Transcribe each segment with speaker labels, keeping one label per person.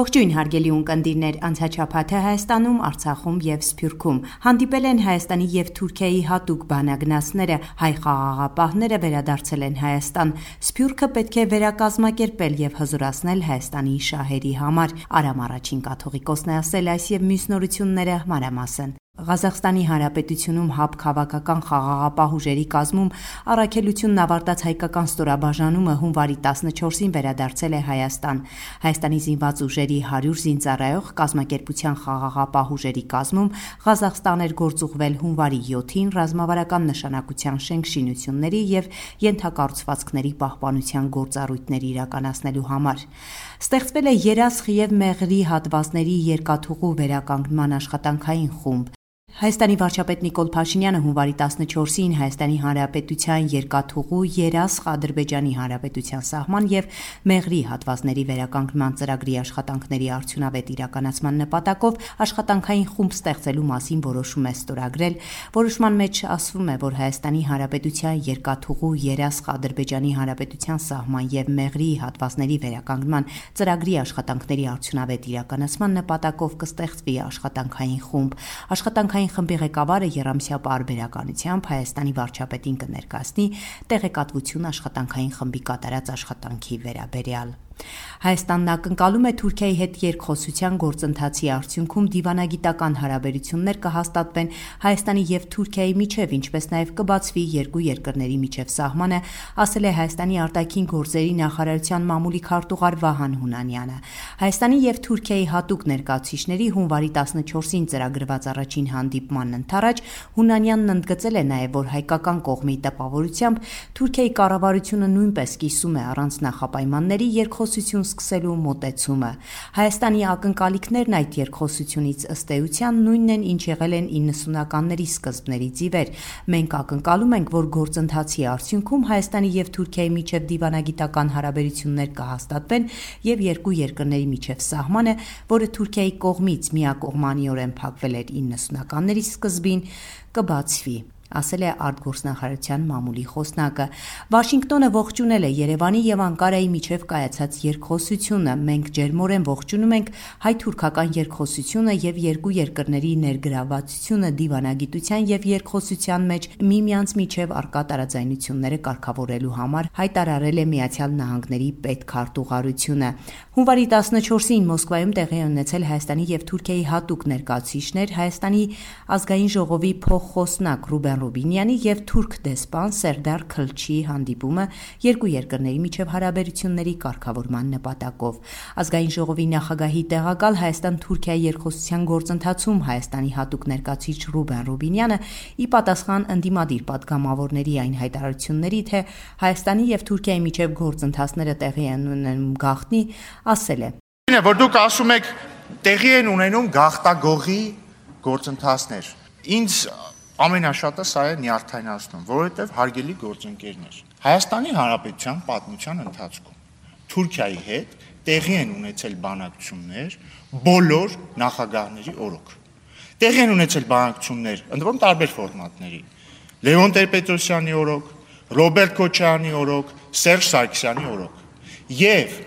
Speaker 1: Ողջույն հարգելի ունկնդիրներ, անցաչափաթը Հայաստանում, Արցախում եւ Սփյուռքում հանդիպել են Հայաստանի եւ Թուրքիայի հատուկ բանագնացները, հայ խաղաղապահները վերադարձել են Հայաստան։ Սփյուռքը պետք է վերակազմակերպել եւ հզորացնել Հայաստանի շահերի համար։ Արամ առաջին կաթողիկոսն է ասել այս եւ մյուս նորությունները մանրամասն։ Ղազախստանի Հանրապետությունում ՀԱԲ քաղաքական խաղաղապահ ուժերի կազմում առաքելությունն ավարտած հայկական ստորաբաժանումը հունվարի 14-ին վերադարձել է Հայաստան։ Հայաստանի զինված ուժերի 100 զինծառայող կազմակերպության խաղաղապահ ուժերի կազմում Ղազախստան էր գործուղվել հունվարի 7-ին ռազմավարական նշանակության շենք-շինությունների եւ ենթակառուցվածքների պահպանության գործառույթներ իրականացնելու համար։ Ստեղծվել է Երասխ եւ Մեղրի հատվածների երկաթուղու վերականգնման աշխատանքային խումբ։ Հայաստանի վարչապետ Նիկոլ Փաշինյանը հունվարի 14-ին Հայաստանի Հանրապետության երկաթուղու Երասխ Ադրբեջանի Հանրապետության սահման եւ Մեղրի հատվածների վերականգնման ծրագրի աշխատանքների արդյունավետ իրականացման նպատակով աշխատանքային խումբ ստեղծելու մասին որոշում է ստորագրել։ Որոշման մեջ ասվում է, որ Հայաստանի Հանրապետության երկաթուղու Երասխ Ադրբեջանի Հանրապետության սահման եւ Մեղրի հատվածների վերականգնման ծրագրի աշխատանքների արդյունավետ իրականացման նպատակով կստեղծվի աշխատանքային խումբ։ Աշխատանքային Հանրային խմբի ղեկավարը Երամսյա պարբերականությամբ Հայաստանի վարչապետին կներկայացնի տեղեկատվություն աշխատանքային խմբի կատարած աշխատանքի վերաբերյալ։ Հայաստանն ակնկալում է Թուրքիայի հետ երկխոսության գործընթացի արդյունքում դիվանագիտական հարաբերություններ կհաստատվեն Հայաստանի եւ Թուրքիայի միջև, ինչպես նաեւ կբացվի երկու երկրների միջև սահմանը, ասել է Հայաստանի արտաքին գործերի նախարարության մամուլի քարտուղար Վահան Հունանյանը։ Հայաստանի եւ Թուրքիայի հատուկ ներկայացուցիչների հունվարի 14-ին ծրագրված առաջին հանդիպմանն ընթരാճ Հունանյանն ընդգծել է նաեւ, որ հայկական կողմի տպավորությամբ Թուրքիայի կառավարությունը նույնպես կիսում է առանց նախապայմանների երկխոս երկխոսություն սկսելու մոտեցումը։ Հայաստանի ակնկալիքներն այդ երկխոսությունից ըստ էության նույնն են, ինչ եղել են 90-ականների սկզբներից ի վեր։ Մենք ակնկալում ենք, որ գործընթացի արդյունքում Հայաստանի եւ Թուրքիայի միջև դիվանագիտական հարաբերություններ կհաստատվեն եւ երկու երկրների միջև սահմանը, որը Թուրքիայի կողմից միակողմանիորեն փակվել էր 90-ականների սկզբին, կբացվի ասել է արտգործնախարարության մամուլի խոսնակը։ Վաշինգտոնը ողջունել է Երևանի եւ Անկարայի միջև կայացած երկխոսությունը։ Մենք ջերմորեն ողջունում ենք հայ-թուրքական երկխոսությունը եւ երկու երկրների ներգրավվածությունը դիվանագիտության եւ երկխոսության մեջ միմյանց միջև արկա տարաձայնությունները կարգավորելու համար հայտարարել է Միացյալ Նահանգների պետքարտուղարությունը։ Հունվարի 14-ին Մոսկվայում տեղի ունեցել Հայաստանի եւ Թուրքիայի հատուկ ներկայացուցիչներ Հայաստանի ազգային ժողովի փոխխոսնակ Ռուբեն Ալոբինյանի եւ թուրք դեսպան Սերդար Քլչիի հանդիպումը երկու երկրների միջև հարաբերությունների կարգավորման նպատակով։ Ազգային ժողովի նախագահի տեղակալ Հայաստան-Թուրքիայի երկխոսության գործընթացում Հայաստանի հատուկ ներկայացուցիչ Ռուբեն Ռուբինյանը ի պատասխան ընդդիմադիր падգամավորների այն հայտարարությունների, թե Հայաստանի եւ Թուրքիայի միջև գործընթացները տեղի են ունենում գախտնի, ասել է.
Speaker 2: Ինը որ դուք ասում եք տեղի են ունենում գախտագողի գործընթացներ։ Ինչ ամենաշատը սա է նյարդայնացնում, որովհետև հարգելի գործընկերներ, Հայաստանի Հանրապետության պատմության ընթացքում Թուրքիայի հետ տեղի են ունեցել բանակցություններ բոլոր նախագահների օրոք։ Տեղի են ունեցել բանակցություններ, ընդ որում տարբեր ֆորմատների։ Լևոն Տեր-Պետրոսյանի օրոք, Ռոբերտ Քոչարյանի օրոք, Սերժ Սարգսյանի օրոք։ Եվ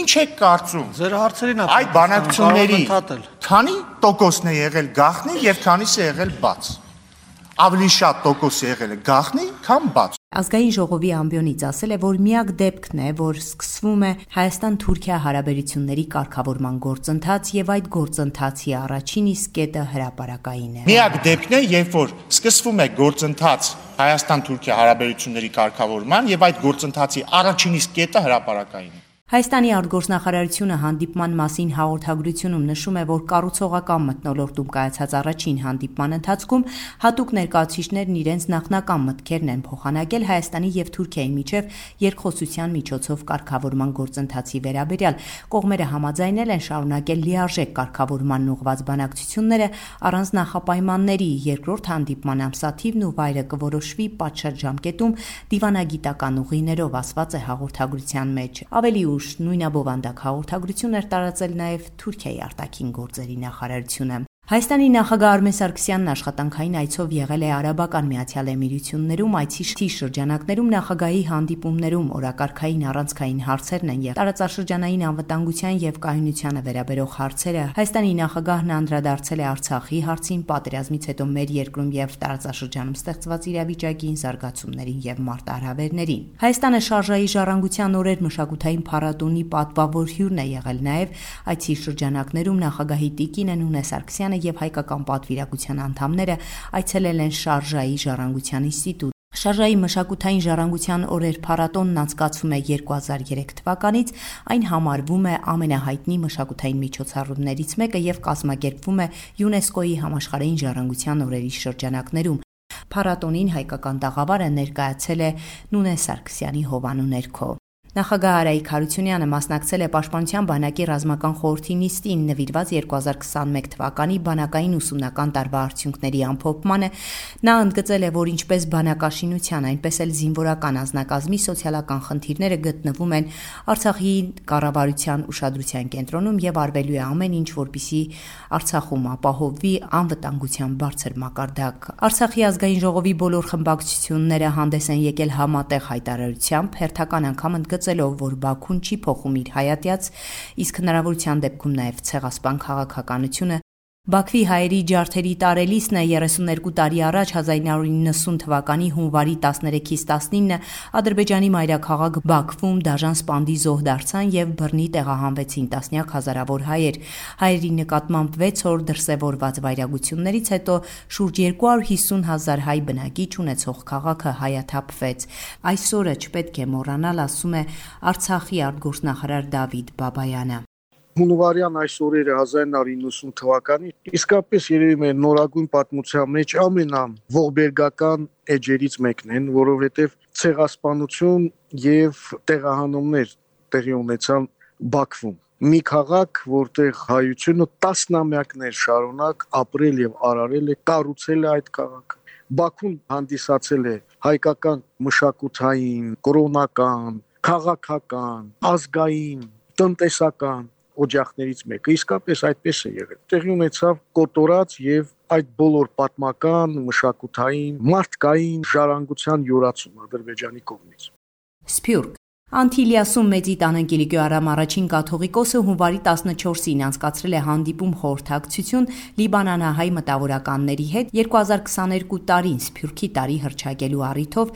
Speaker 2: ինչ եք կարծում։
Speaker 3: Ձեր հարցերին
Speaker 2: այդ բանակցությունների քանի տոկոսն է եղել գախնի եւ քանիսը եղել բաց ավելի շատ տոկոս եղել է գախնի, քան բաց։
Speaker 1: Ազգային ժողովի ամբիոնից ասել է, որ միակ դեպքն է, որ սկսվում է Հայաստան-Թուրքիա հարաբերությունների կարգավորման գործընթաց եւ այդ գործընթացի առաջին իսկ կետը հրաապարակային է։
Speaker 2: Միակ դեպքն է, երբ որ սկսվում է գործընթաց Հայաստան-Թուրքիա հարաբերությունների կարգավորման եւ այդ գործընթացի առաջին իսկ կետը հրաապարակային է։
Speaker 1: Հայաստանի արտգործնախարարությունը հանդիպման մասին հաղորդագրությունում նշում է, որ կառուցողական մթնոլորտում կայացած առաջին հանդիպման ընթացքում հատուկ ներկայացուցիչներն իրենց նախնական մտքերն են փոխանակել Հայաստանի եւ Թուրքիայի միջև երկխոսության միջոցով կարգավորման գործընթացի վերաբերյալ։ Կողմերը համաձայնել են շարունակել լիարժեք կարգավորման ուղղված բանակցությունները առանց նախապայմանների։ Երկրորդ հանդիպման ամսաթիվն ու վայրը կորոշվի պատշաճ ժամկետում դիվանագիտական ուղիներով ասված է հաղորդագրության մեջ։ Ավելի ուշ նույնաբովանդակ հաղորդագրություն էր տարածել նաև Թուրքիայի արտաքին գործերի նախարարությունը։ Հայաստանի նախագահ Արմեն Սարգսյանն աշխատանքային այցով եղել է Արաբական Միացյալ Էմիրություններում, այցի շրջանակներում նախագահի հանդիպումներում օրակարգային առանցքային հարցերն են եւ տարածաշրջանային անվտանգության եւ կայունությանը վերաբերող հարցերը։ Հայաստանի նախագահն անդրադարձել է Արցախի հարցին, պատերազմից հետո մեր երկրում եւ տարածաշրջանում ստեղծված իրավիճակին, զարգացումներին եւ մարտահրավերներին։ Հայաստանը շարժայի ժառանգության օրեր մշակութային փառատոնի պատվավոր հյուրն է եղել նաեւ այցի շրջանակներում նախագահի տիկին Նունե Սարգսյանը եւ հայկական պատվիրակության անդամները այցելել են Շարժայի ժառանգության ինստիտուտ։ Շարժայի մշակութային ժառանգության օրեր փառատոնն անցկացվում է 2003 թվականից, այն համարվում է ամենահայտնի մշակութային միջոցառումներից մեկը եւ կազմակերպվում է ՅՈՒՆԵՍԿՕ-ի համաշխարհային ժառանգության օրերի շրջանակներում։ Փառատոնին հայկական տաղավարը ներկայացել է Նունե Սարգսյանի հովանու ներքո։ Նախագահ Արայիկ Հարությունյանը մասնակցել է Պաշտպանության բանակի ռազմական խորհրդի նիստին նվիրված 2021 թվականի բանակային ուսումնական տարվա արդյունքների ամփոփմանը։ Նա ընդգծել է, որ ինչպես բանակաշինության, այնպես էլ զինվորական անձնակազմի սոցիալական խնդիրները գտնվում են Արցախի կառավարության ուշադրության կենտրոնում եւ արվելու է ամեն ինչ, որպիսի Արցախում ապահովվի անվտանգության բարձր մակարդակ։ Արցախի ազգային ժողովի բոլոր խմբակցությունները հանդես են եկել համատեղ հայտարարությամբ, հերթական անգամ ընդգծել ընդգծելով, որ Բաքուն չի փոխում իր հայատյաց, իսկ հնարավորության դեպքում նաև ցեղասպան քաղաքականությունը Բաքվի հայերի ջարդերի տարելիսն է 32 տարի առաջ 1990 թվականի հունվարի 13-ից 19-ը Ադրբեջանի մայրաքաղաք Բաքվում դաժան սպանդի զոհ դարձան եւ բռնի տեղահանվեցին տասնյակ հազարավոր հայեր։ Հայերի նկատմամբ 6 օր դրսևորված վայրագություններից հետո շուրջ 250 հազար հայ բնակիչ ունեցող քաղաքը հայաթափվեց։ Այսօրը չպետք է մոռանալ, ասում է Արցախի արտգործնախարար Դավիթ Բաբայանը
Speaker 3: հունվարյան այս օրերը 1990 թվականի իսկապես երևի մեր նորագույն պատմության մեջ ամենամ ողբերգական էջերից մեկն են, որովհետև ցեղասպանություն եւ տեղահանումներ տեղի ունեցան Բաքվում մի քաղաք, որտեղ հայությունը տասնամյակներ շարունակ ապրել եւ արարել է, կառուցել է այդ քաղաքը։ Բաքուն հանդիսացել է հայկական մշակութային, կրոնական, քաղաքական, ազգային, տնտեսական օջախներից մեկը։ Իսկապես այդպես է եղել։ Տեղի ունեցավ կոտորած եւ այդ բոլոր պատմական, մշակութային, մարդկային ժառանգության յուրացում Ադրբեջանի կողմից։
Speaker 1: Սփյուռք. Անտիլիասում Մեծի տանընկերիկյո Արամ առաջին կաթողիկոսը հունվարի 14-ին անցկացրել է հանդիպում խորհրդակցություն Լիբանանահայ մտավորականների հետ 2022 տարին Սփյուռքի տարի հրճակելու առիթով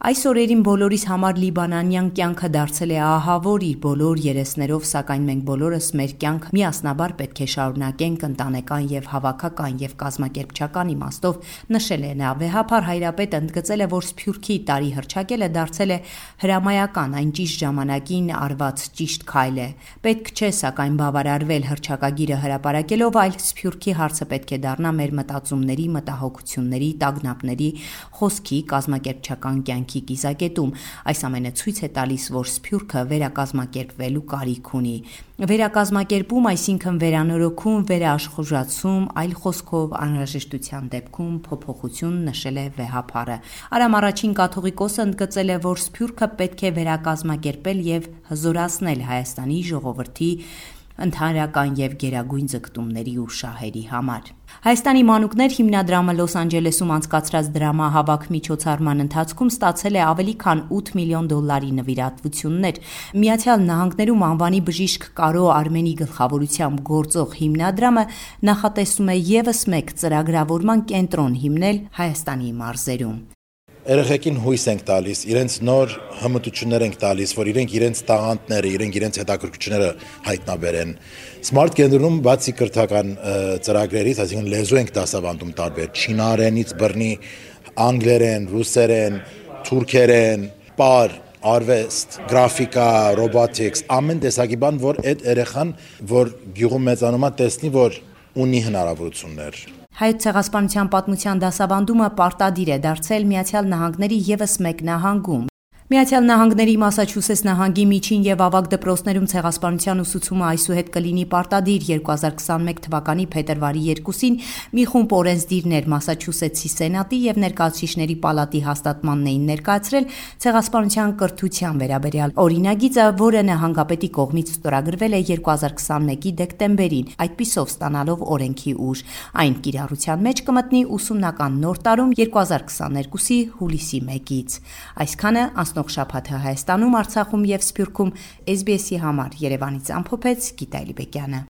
Speaker 1: Այս օրերին բոլորիս համար լիբանանյան կյանքը դարձել է ահավոր իր բոլոր երեսներով, սակայն մենք բոլորս մեր կյանք միասնաբար պետք է շարունակենք ընտանեկան եւ հավաքական եւ կազմակերպչական իմաստով նշել է նա։ Վեհապար հայրապետը ընդգծել է, որ Սփյուռքի տարի հրճակելը դարձել է հրամայական, այն ճիշտ ժամանակին արված ճիշտ քայլ է։ Պետք չէ սակայն բավարարվել հրճակագիրը հրապարակելով, այլ Սփյուռքի հարցը պետք է դառնա մեր մտածումների, մտահոգությունների, տագնապների, խոսքի, կազմակերպչական կյանքի կյանքի կիզակետում։ Այս ամենը ցույց է տալիս, որ Սփյուռքը վերակազմակերպվելու կարիք ունի։ Վերակազմակերպում, այսինքն վերանորոգում, վերաաշխուժացում, այլ խոսքով անհրաժեշտության դեպքում փոփոխություն նշել է վեհապարը։ Արամ առաջին կաթողիկոսը ընդգծել է, որ Սփյուռքը պետք է վերակազմակերպել եւ հզորացնել Հայաստանի ժողովրդի ընդհանրական եւ գերագույն ձգտումների ու շահերի համար։ Հայաստանի մանուկներ հիմնադրամը Լոս Անջելեսում անցկացրած դրամահավաք միջոցառման ընթացքում ստացել է ավելի քան 8 միլիոն դոլարի նվիրատվություններ։ Միացյալ Նահանգներում անվանի բժիշկ Կարո Արմենի գլխավորությամբ գործող հիմնադրամը նախատեսում է եւս մեկ ծրագրավորման կենտրոն հիմնել Հայաստանի մարզերում
Speaker 4: երեխեքին հույս ենք տալիս, իրենց նոր հմտություններ ենք տալիս, որ իրենք իրենց տաղանդները, իրենք իրենց հետաքրքրությունները հայտնաբերեն։ Smart կենտրոնում բացի կրթական ծրագրերից, այսինքն լեզու ենք դասավանդում տարբեր չինարենից բռնի անգլերեն, ռուսերեն, թուրքերեն, պար, արվեստ, գրաֆիկա, ռոբոտիկս, ամեն տեսակի բան, որ այդ երեխան, որ գյուղում մեծանում է, տեսնի, որ ունի հնարավորություններ
Speaker 1: Հայոց ցեղասպանության պատմության դասավանդումը պարտադիր է դարձել Միացյալ Նահանգների եւս մեկ նահանգում։ Միացյալ Նահանգների Մասաչուսեթս նահանգի միջին եւ ավագ դպրոցներում ցեղասպանության ուսուցումը այսուհետ կլինի պարտադիր 2021 թվականի փետրվարի 2-ին մի խումբ օրենսդիրներ Մասաչուսեթսի Սենատի եւ Ներկայացուցիչների պալատի հաստատմանն էին ներկայացրել ցեղասպանության կրթության վերաբերյալ օրինագիծը, որը նահանգապետի կողմից ստորագրվել է 2021-ի դեկտեմբերին, այդպիսով ստանալով օրենքի ուժ։ Այն կիրառության մեջ կմտնի ուսումնական նոր տարում 2022-ի հուլիսի 1-ից։ Այսքանը անցնող շաբաթը Հայաստանում, Արցախում եւ Սփյուռքում. SBS-ի համար Երևանից ամփոփեց Գիտալի Բեկյանը։